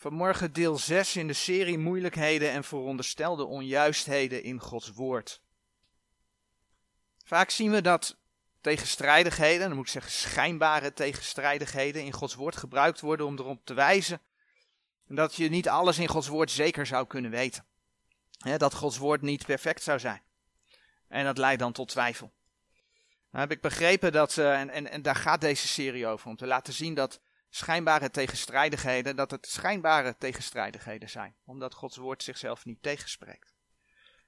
Vanmorgen deel 6 in de serie Moeilijkheden en veronderstelde onjuistheden in Gods Woord. Vaak zien we dat tegenstrijdigheden, dan moet ik zeggen schijnbare tegenstrijdigheden, in Gods Woord gebruikt worden om erop te wijzen dat je niet alles in Gods Woord zeker zou kunnen weten. dat Gods Woord niet perfect zou zijn. En dat leidt dan tot twijfel. Nou heb ik begrepen dat, uh, en, en, en daar gaat deze serie over, om te laten zien dat schijnbare tegenstrijdigheden, dat het schijnbare tegenstrijdigheden zijn, omdat Gods woord zichzelf niet tegenspreekt.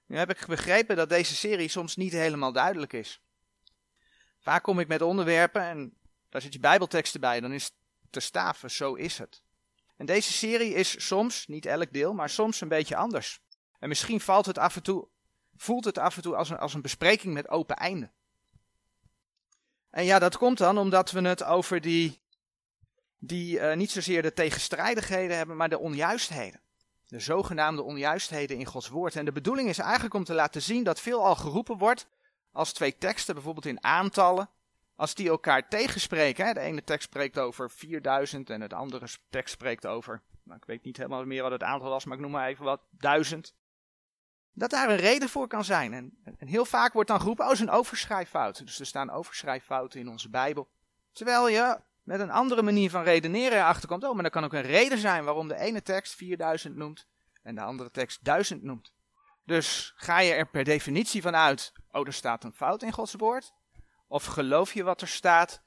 Nu heb ik begrepen dat deze serie soms niet helemaal duidelijk is. Vaak kom ik met onderwerpen en daar zit je bijbelteksten bij, dan is het te staven, zo is het. En deze serie is soms, niet elk deel, maar soms een beetje anders. En misschien valt het af en toe, voelt het af en toe als een, als een bespreking met open einde. En ja, dat komt dan omdat we het over die die uh, niet zozeer de tegenstrijdigheden hebben, maar de onjuistheden. De zogenaamde onjuistheden in Gods woord. En de bedoeling is eigenlijk om te laten zien dat veel al geroepen wordt als twee teksten, bijvoorbeeld in aantallen, als die elkaar tegenspreken. Hè, de ene tekst spreekt over 4000 en het andere tekst spreekt over, nou, ik weet niet helemaal meer wat het aantal was, maar ik noem maar even wat, 1000. Dat daar een reden voor kan zijn. En, en heel vaak wordt dan geroepen, oh, is een overschrijffout. Dus er staan overschrijffouten in onze Bijbel. Terwijl je met een andere manier van redeneren erachter komt. Oh, maar dat kan ook een reden zijn waarom de ene tekst 4000 noemt en de andere tekst 1000 noemt. Dus ga je er per definitie van uit, oh, er staat een fout in Gods woord? Of geloof je wat er staat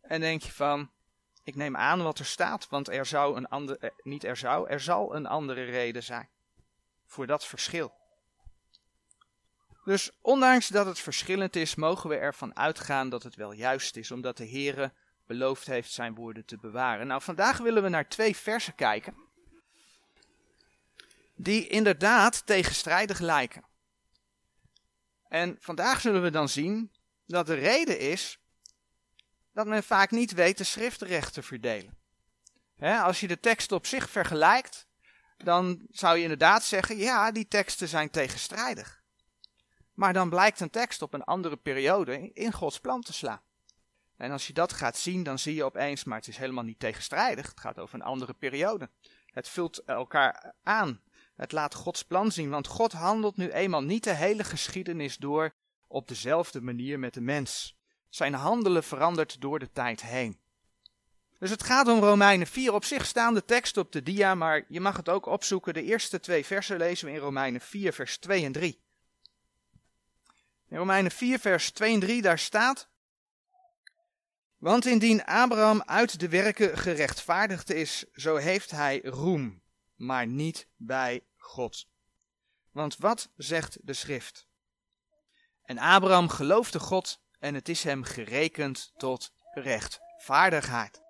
en denk je van, ik neem aan wat er staat, want er zou een andere, eh, niet er zou, er zal een andere reden zijn voor dat verschil. Dus ondanks dat het verschillend is, mogen we ervan uitgaan dat het wel juist is, omdat de Heere beloofd heeft zijn woorden te bewaren. Nou, vandaag willen we naar twee versen kijken. Die inderdaad tegenstrijdig lijken. En vandaag zullen we dan zien dat de reden is dat men vaak niet weet de schriftrecht te verdelen. als je de tekst op zich vergelijkt, dan zou je inderdaad zeggen: ja, die teksten zijn tegenstrijdig. Maar dan blijkt een tekst op een andere periode in Gods plan te slaan. En als je dat gaat zien, dan zie je opeens, maar het is helemaal niet tegenstrijdig. Het gaat over een andere periode. Het vult elkaar aan. Het laat Gods plan zien, want God handelt nu eenmaal niet de hele geschiedenis door op dezelfde manier met de mens. Zijn handelen verandert door de tijd heen. Dus het gaat om Romeinen 4. Op zich staan de tekst op de dia, maar je mag het ook opzoeken. De eerste twee versen lezen we in Romeinen 4, vers 2 en 3. In Romeinen 4, vers 2 en 3, daar staat. Want indien Abraham uit de werken gerechtvaardigd is, zo heeft hij roem, maar niet bij God. Want wat zegt de schrift? En Abraham geloofde God en het is hem gerekend tot rechtvaardigheid.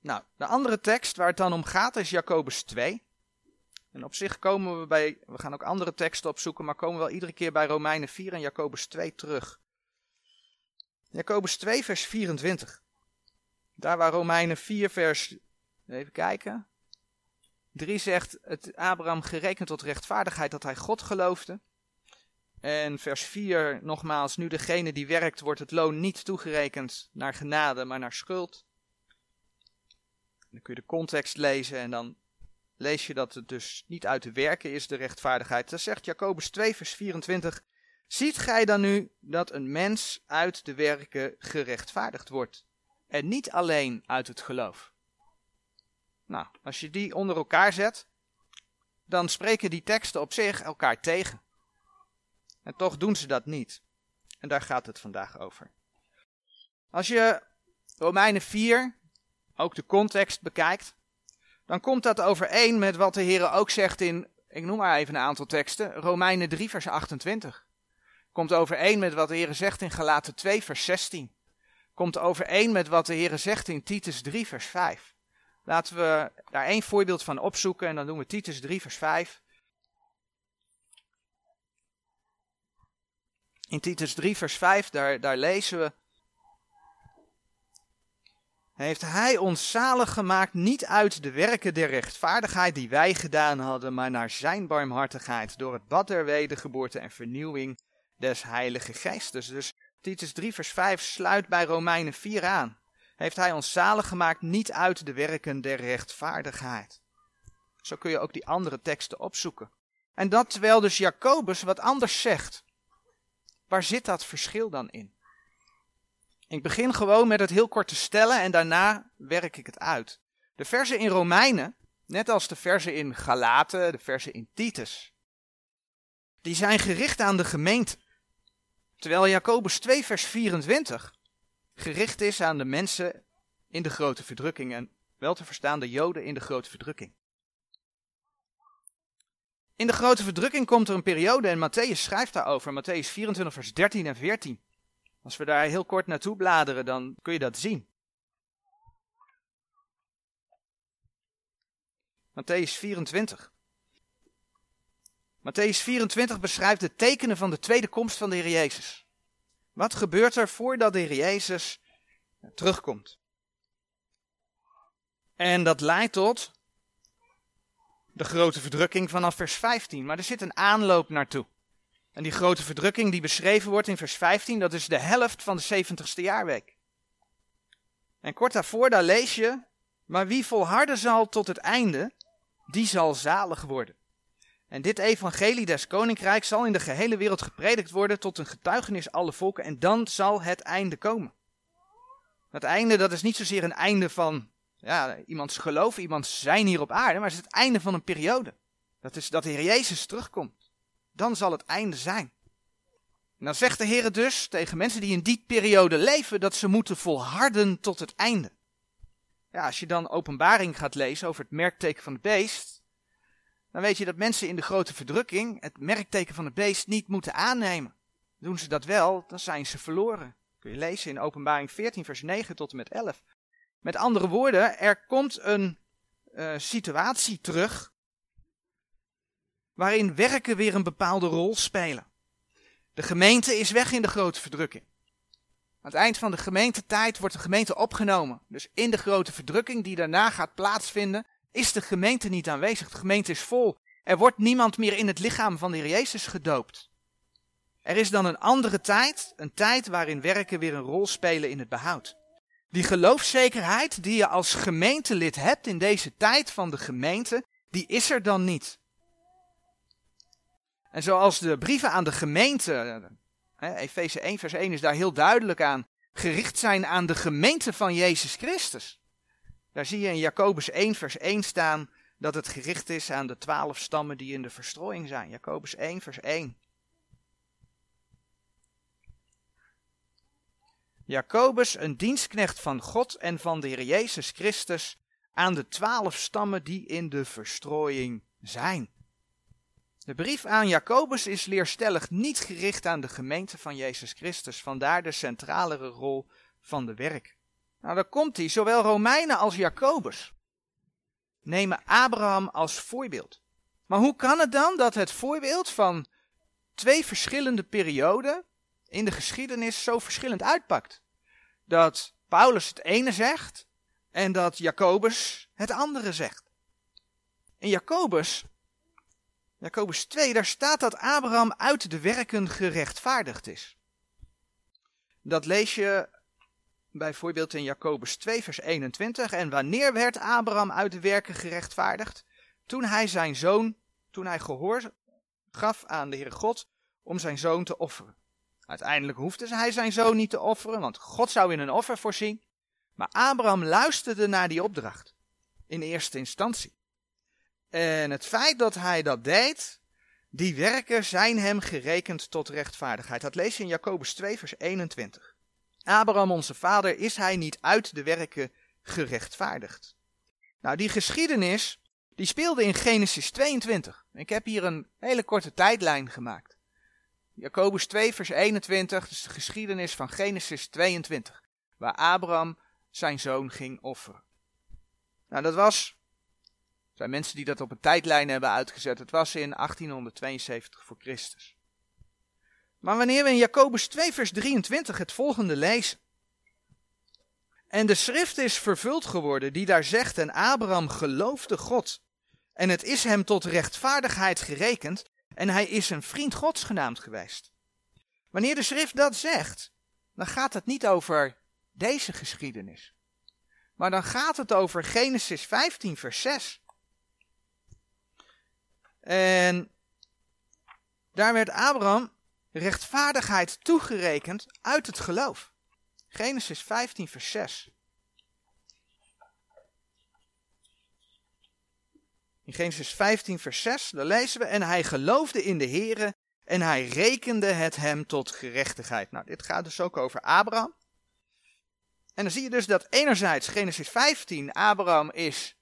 Nou, de andere tekst waar het dan om gaat is Jacobus 2. En op zich komen we bij, we gaan ook andere teksten opzoeken, maar komen we wel iedere keer bij Romeinen 4 en Jacobus 2 terug. Jacobus 2, vers 24. Daar waar Romeinen 4, vers. Even kijken. 3 zegt het Abraham gerekend tot rechtvaardigheid dat hij God geloofde. En vers 4 nogmaals, nu degene die werkt wordt het loon niet toegerekend naar genade, maar naar schuld. Dan kun je de context lezen en dan lees je dat het dus niet uit de werken is, de rechtvaardigheid. Dan zegt Jacobus 2 vers 24, Ziet gij dan nu dat een mens uit de werken gerechtvaardigd wordt en niet alleen uit het geloof? Nou, als je die onder elkaar zet, dan spreken die teksten op zich elkaar tegen. En toch doen ze dat niet. En daar gaat het vandaag over. Als je Romeinen 4, ook de context bekijkt, dan komt dat overeen met wat de Heer ook zegt in, ik noem maar even een aantal teksten, Romeinen 3 vers 28. Komt overeen met wat de Heer zegt in Galaten 2, vers 16. Komt overeen met wat de Heer zegt in Titus 3, vers 5. Laten we daar één voorbeeld van opzoeken en dan doen we Titus 3, vers 5. In Titus 3, vers 5, daar, daar lezen we. Heeft hij ons zalig gemaakt niet uit de werken der rechtvaardigheid die wij gedaan hadden, maar naar zijn barmhartigheid, door het bad der wedergeboorte en vernieuwing des Heilige Geestes. Dus Titus 3 vers 5 sluit bij Romeinen 4 aan. heeft hij ons zalig gemaakt niet uit de werken der rechtvaardigheid. Zo kun je ook die andere teksten opzoeken. En dat terwijl dus Jacobus wat anders zegt. Waar zit dat verschil dan in? Ik begin gewoon met het heel kort te stellen en daarna werk ik het uit. De versen in Romeinen, net als de versen in Galaten, de versen in Titus, die zijn gericht aan de gemeente. Terwijl Jacobus 2 vers 24 gericht is aan de mensen in de grote verdrukking en wel te verstaan de Joden in de grote verdrukking. In de grote verdrukking komt er een periode en Matthäus schrijft daarover, Matthäus 24 vers 13 en 14. Als we daar heel kort naartoe bladeren, dan kun je dat zien. Matthäus 24. Matthäus 24 beschrijft de tekenen van de tweede komst van de Heer Jezus. Wat gebeurt er voordat de Heer Jezus terugkomt? En dat leidt tot de grote verdrukking vanaf vers 15. Maar er zit een aanloop naartoe. En die grote verdrukking die beschreven wordt in vers 15, dat is de helft van de 70ste jaarweek. En kort daarvoor, daar lees je, maar wie volharden zal tot het einde, die zal zalig worden. En dit evangelie des koninkrijks zal in de gehele wereld gepredikt worden tot een getuigenis alle volken en dan zal het einde komen. Het einde, dat is niet zozeer een einde van ja, iemands geloof, iemands zijn hier op aarde, maar het is het einde van een periode. Dat is dat de Heer Jezus terugkomt. Dan zal het einde zijn. En dan zegt de Heer dus tegen mensen die in die periode leven dat ze moeten volharden tot het einde. Ja, als je dan openbaring gaat lezen over het merkteken van het beest, dan weet je dat mensen in de grote verdrukking het merkteken van het beest niet moeten aannemen. Doen ze dat wel, dan zijn ze verloren. Kun je lezen in openbaring 14 vers 9 tot en met 11. Met andere woorden, er komt een uh, situatie terug waarin werken weer een bepaalde rol spelen. De gemeente is weg in de grote verdrukking. Aan het eind van de gemeentetijd wordt de gemeente opgenomen. Dus in de grote verdrukking die daarna gaat plaatsvinden, is de gemeente niet aanwezig. De gemeente is vol. Er wordt niemand meer in het lichaam van de Heer Jezus gedoopt. Er is dan een andere tijd, een tijd waarin werken weer een rol spelen in het behoud. Die geloofszekerheid die je als gemeentelid hebt in deze tijd van de gemeente, die is er dan niet. En zoals de brieven aan de gemeente, Efeze 1 vers 1 is daar heel duidelijk aan, gericht zijn aan de gemeente van Jezus Christus. Daar zie je in Jacobus 1 vers 1 staan dat het gericht is aan de twaalf stammen die in de verstrooiing zijn. Jacobus 1 vers 1. Jacobus, een dienstknecht van God en van de Heer Jezus Christus, aan de twaalf stammen die in de verstrooiing zijn. De brief aan Jacobus is leerstellig niet gericht aan de gemeente van Jezus Christus, vandaar de centralere rol van de werk. Nou, daar komt hij, zowel Romeinen als Jacobus nemen Abraham als voorbeeld. Maar hoe kan het dan dat het voorbeeld van twee verschillende perioden in de geschiedenis zo verschillend uitpakt. Dat Paulus het ene zegt en dat Jacobus het andere zegt. In Jacobus, Jacobus 2, daar staat dat Abraham uit de werken gerechtvaardigd is. Dat lees je bijvoorbeeld in Jacobus 2, vers 21. En wanneer werd Abraham uit de werken gerechtvaardigd? Toen hij zijn zoon, toen hij gehoor gaf aan de Heere God om zijn zoon te offeren. Uiteindelijk hoefde hij zijn zoon niet te offeren, want God zou in een offer voorzien. Maar Abraham luisterde naar die opdracht. In eerste instantie. En het feit dat hij dat deed, die werken zijn hem gerekend tot rechtvaardigheid. Dat lees je in Jacobus 2, vers 21. Abraham, onze vader, is hij niet uit de werken gerechtvaardigd. Nou, die geschiedenis, die speelde in Genesis 22. Ik heb hier een hele korte tijdlijn gemaakt. Jacobus 2, vers 21, dus de geschiedenis van Genesis 22, waar Abraham zijn zoon ging offeren. Nou, dat was, zijn mensen die dat op een tijdlijn hebben uitgezet, het was in 1872 voor Christus. Maar wanneer we in Jacobus 2, vers 23 het volgende lezen. En de schrift is vervuld geworden die daar zegt, en Abraham geloofde God. En het is hem tot rechtvaardigheid gerekend en hij is een vriend Gods genaamd geweest. Wanneer de schrift dat zegt, dan gaat het niet over deze geschiedenis. Maar dan gaat het over Genesis 15, vers 6. En daar werd Abraham rechtvaardigheid toegerekend uit het geloof. Genesis 15, vers 6. In Genesis 15, vers 6, daar lezen we: En hij geloofde in de Here en hij rekende het hem tot gerechtigheid. Nou, dit gaat dus ook over Abraham. En dan zie je dus dat enerzijds Genesis 15, Abraham is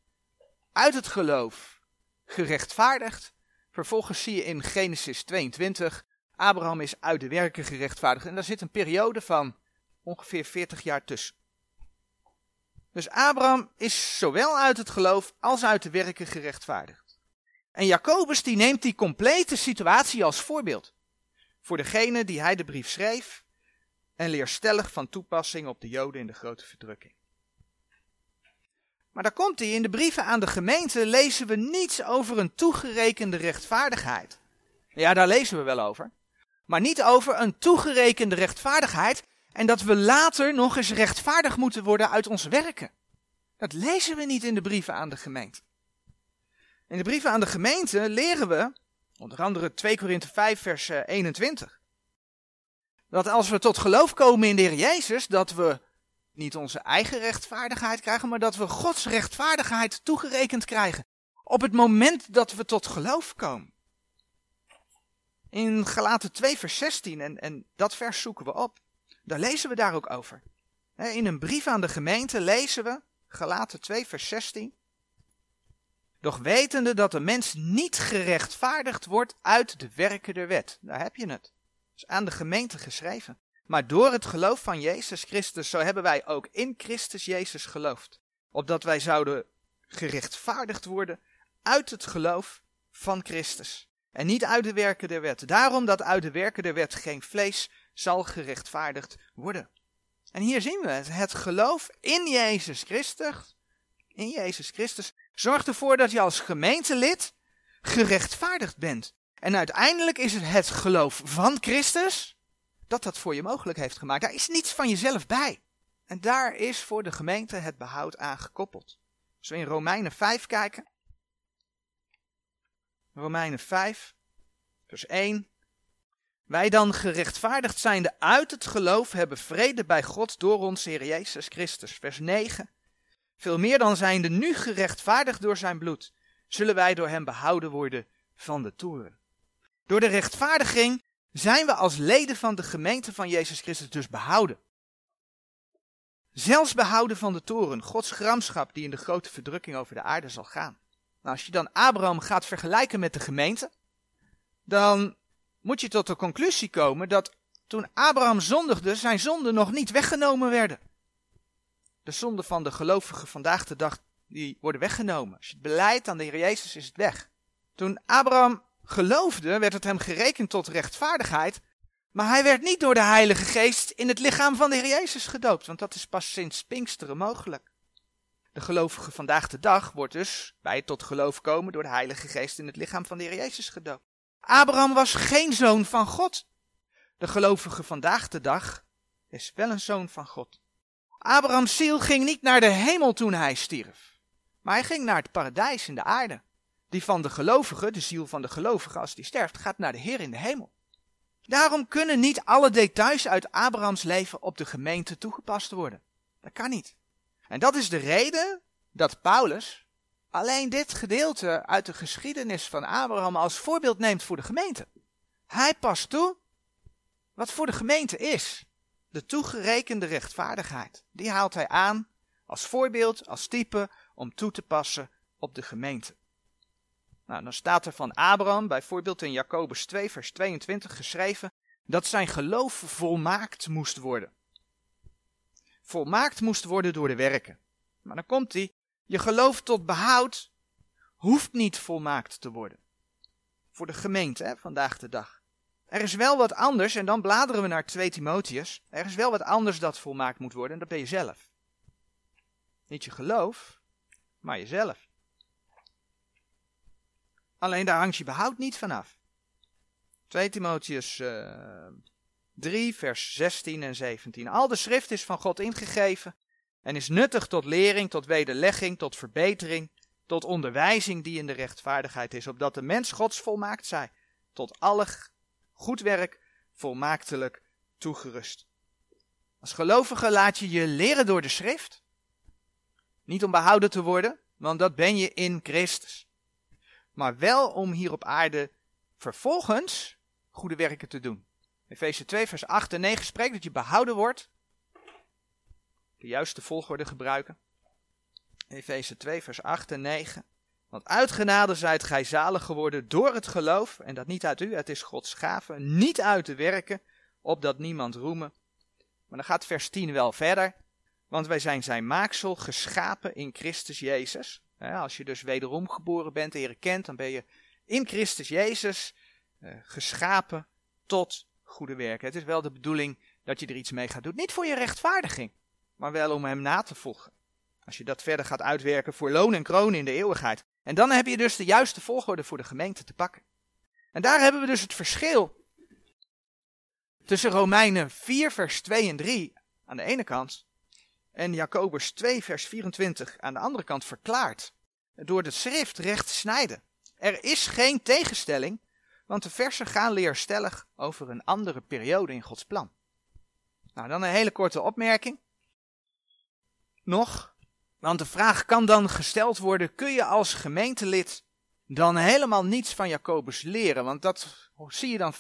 uit het geloof gerechtvaardigd. Vervolgens zie je in Genesis 22, Abraham is uit de werken gerechtvaardigd. En daar zit een periode van ongeveer 40 jaar tussen. Dus Abraham is zowel uit het geloof als uit de werken gerechtvaardigd. En Jacobus die neemt die complete situatie als voorbeeld. Voor degene die hij de brief schreef en leerstellig van toepassing op de Joden in de grote verdrukking. Maar daar komt hij, in de brieven aan de gemeente lezen we niets over een toegerekende rechtvaardigheid. Ja, daar lezen we wel over. Maar niet over een toegerekende rechtvaardigheid en dat we later nog eens rechtvaardig moeten worden uit ons werken. Dat lezen we niet in de brieven aan de gemeente. In de brieven aan de gemeente leren we, onder andere 2 Korinthe 5 vers 21, eh, dat als we tot geloof komen in de Heer Jezus, dat we niet onze eigen rechtvaardigheid krijgen, maar dat we Gods rechtvaardigheid toegerekend krijgen. Op het moment dat we tot geloof komen. In Galaten 2 vers 16, en, en dat vers zoeken we op. Daar lezen we daar ook over. In een brief aan de gemeente lezen we, Galaten 2, vers 16. Doch wetende dat de mens niet gerechtvaardigd wordt uit de werken der wet. Daar heb je het. Dat is aan de gemeente geschreven. Maar door het geloof van Jezus Christus, zo hebben wij ook in Christus Jezus geloofd. Opdat wij zouden gerechtvaardigd worden uit het geloof van Christus. En niet uit de werken der wet. Daarom dat uit de werken der wet geen vlees zal gerechtvaardigd worden. En hier zien we het. Het geloof in Jezus Christus, in Jezus Christus, zorgt ervoor dat je als gemeentelid gerechtvaardigd bent. En uiteindelijk is het het geloof van Christus dat dat voor je mogelijk heeft gemaakt. Daar is niets van jezelf bij. En daar is voor de gemeente het behoud aan gekoppeld. Als we in Romeinen 5 kijken. Romeinen 5, vers 1. Wij dan gerechtvaardigd zijnde uit het geloof hebben vrede bij God door onze Heer Jezus Christus. Vers 9. Veel meer dan zijnde nu gerechtvaardigd door zijn bloed, zullen wij door hem behouden worden van de toren. Door de rechtvaardiging zijn we als leden van de gemeente van Jezus Christus dus behouden. Zelfs behouden van de toren, Gods gramschap die in de grote verdrukking over de aarde zal gaan. Nou, als je dan Abraham gaat vergelijken met de gemeente, dan moet je tot de conclusie komen dat toen Abraham zondigde, zijn zonden nog niet weggenomen werden. De zonden van de gelovigen vandaag de dag, die worden weggenomen. Als je het beleidt aan de Heer Jezus, is het weg. Toen Abraham geloofde, werd het hem gerekend tot rechtvaardigheid, maar hij werd niet door de Heilige Geest in het lichaam van de Heer Jezus gedoopt, want dat is pas sinds Pinksteren mogelijk. De gelovige vandaag de dag wordt dus bij tot geloof komen door de Heilige Geest in het lichaam van de Heer Jezus gedoopt. Abraham was geen zoon van God. De gelovige vandaag de dag is wel een zoon van God. Abrahams ziel ging niet naar de hemel toen hij stierf, maar hij ging naar het paradijs in de aarde. Die van de gelovige, de ziel van de gelovige als die sterft, gaat naar de Heer in de hemel. Daarom kunnen niet alle details uit Abrahams leven op de gemeente toegepast worden. Dat kan niet. En dat is de reden dat Paulus alleen dit gedeelte uit de geschiedenis van Abraham als voorbeeld neemt voor de gemeente. Hij past toe wat voor de gemeente is. De toegerekende rechtvaardigheid. Die haalt hij aan als voorbeeld, als type om toe te passen op de gemeente. Nou, dan staat er van Abraham, bijvoorbeeld in Jacobus 2, vers 22 geschreven, dat zijn geloof volmaakt moest worden. Volmaakt moest worden door de werken. Maar dan komt hij, je geloof tot behoud hoeft niet volmaakt te worden. Voor de gemeente, hè, vandaag de dag. Er is wel wat anders, en dan bladeren we naar 2 Timotheus. Er is wel wat anders dat volmaakt moet worden, en dat ben je zelf. Niet je geloof, maar jezelf. Alleen daar hangt je behoud niet vanaf. 2 Timotheus uh, 3, vers 16 en 17. Al de schrift is van God ingegeven en is nuttig tot lering, tot wederlegging, tot verbetering, tot onderwijzing die in de rechtvaardigheid is, opdat de mens Gods volmaakt zij, tot alle goed werk volmaaktelijk toegerust. Als gelovige laat je je leren door de schrift. Niet om behouden te worden, want dat ben je in Christus. Maar wel om hier op aarde vervolgens goede werken te doen. Efeze 2, vers 8 en 9 spreekt dat je behouden wordt. De juiste volgorde gebruiken. Efeze 2, vers 8 en 9. Want uit genade zijt gij zalig geworden door het geloof, en dat niet uit u, het is Gods gave, niet uit de werken, opdat niemand roemen. Maar dan gaat vers 10 wel verder. Want wij zijn zijn maaksel, geschapen in Christus Jezus. Als je dus wederom geboren bent en je kent, dan ben je in Christus Jezus eh, geschapen tot goede werken. Het is wel de bedoeling dat je er iets mee gaat doen. Niet voor je rechtvaardiging, maar wel om hem na te volgen. Als je dat verder gaat uitwerken voor loon en kroon in de eeuwigheid. En dan heb je dus de juiste volgorde voor de gemeente te pakken. En daar hebben we dus het verschil tussen Romeinen 4, vers 2 en 3 aan de ene kant en Jacobus 2, vers 24 aan de andere kant verklaart. Door de schrift recht te snijden. Er is geen tegenstelling, want de versen gaan leerstellig over een andere periode in Gods plan. Nou, dan een hele korte opmerking. Nog, want de vraag kan dan gesteld worden: kun je als gemeentelid dan helemaal niets van Jacobus leren? Want dat zie je dan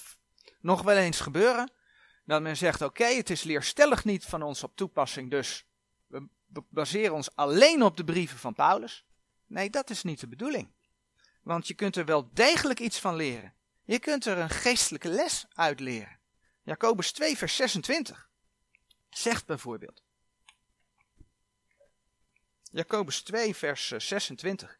nog wel eens gebeuren. Dat men zegt: oké, het is leerstellig niet van ons op toepassing, dus we baseren ons alleen op de brieven van Paulus. Nee, dat is niet de bedoeling. Want je kunt er wel degelijk iets van leren. Je kunt er een geestelijke les uit leren. Jacobus 2, vers 26 zegt bijvoorbeeld. Jacobus 2, vers 26.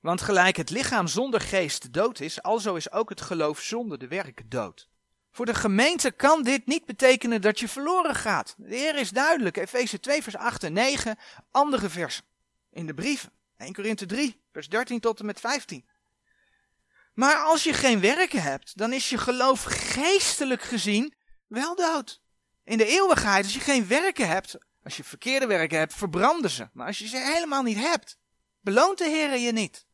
Want gelijk het lichaam zonder geest dood is, alzo is ook het geloof zonder de werken dood. Voor de gemeente kan dit niet betekenen dat je verloren gaat. De Heer is duidelijk. Efeze 2, vers 8 en 9. Andere versen in de brieven. 1 Korinthe 3, vers 13 tot en met 15. Maar als je geen werken hebt, dan is je geloof geestelijk gezien wel dood. In de eeuwigheid, als je geen werken hebt, als je verkeerde werken hebt, verbranden ze. Maar als je ze helemaal niet hebt, beloont de Heer je niet.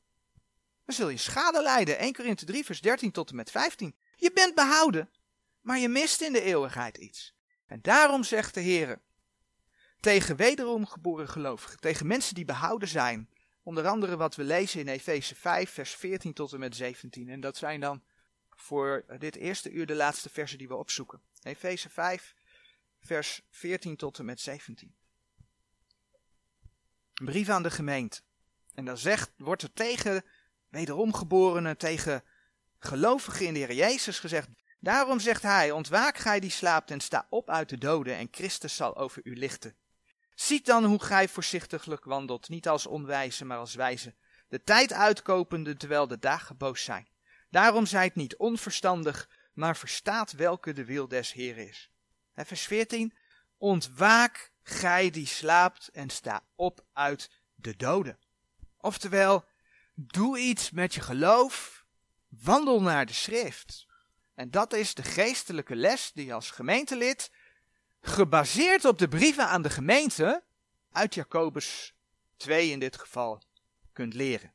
Dan zul je schade lijden. 1 Korinthe 3, vers 13 tot en met 15. Je bent behouden, maar je mist in de eeuwigheid iets. En daarom zegt de Heer tegen wederom geboren gelovigen, tegen mensen die behouden zijn, onder andere wat we lezen in Efeze 5, vers 14 tot en met 17. En dat zijn dan voor dit eerste uur de laatste versen die we opzoeken. Efeze 5, vers 14 tot en met 17. Een brief aan de gemeente. En dan zegt, wordt er tegen wederomgeborenen, tegen gelovigen in de Heer Jezus gezegd, Daarom zegt hij, ontwaak gij die slaapt en sta op uit de doden en Christus zal over u lichten. Ziet dan hoe gij voorzichtiglijk wandelt, niet als onwijze, maar als wijze, de tijd uitkopende terwijl de dagen boos zijn. Daarom zijt niet onverstandig, maar verstaat welke de wil des Heer is. En vers 14, ontwaak gij die slaapt en sta op uit de doden. Oftewel, doe iets met je geloof, wandel naar de schrift. En dat is de geestelijke les die als gemeentelid, gebaseerd op de brieven aan de gemeente, uit Jacobus 2 in dit geval, kunt leren.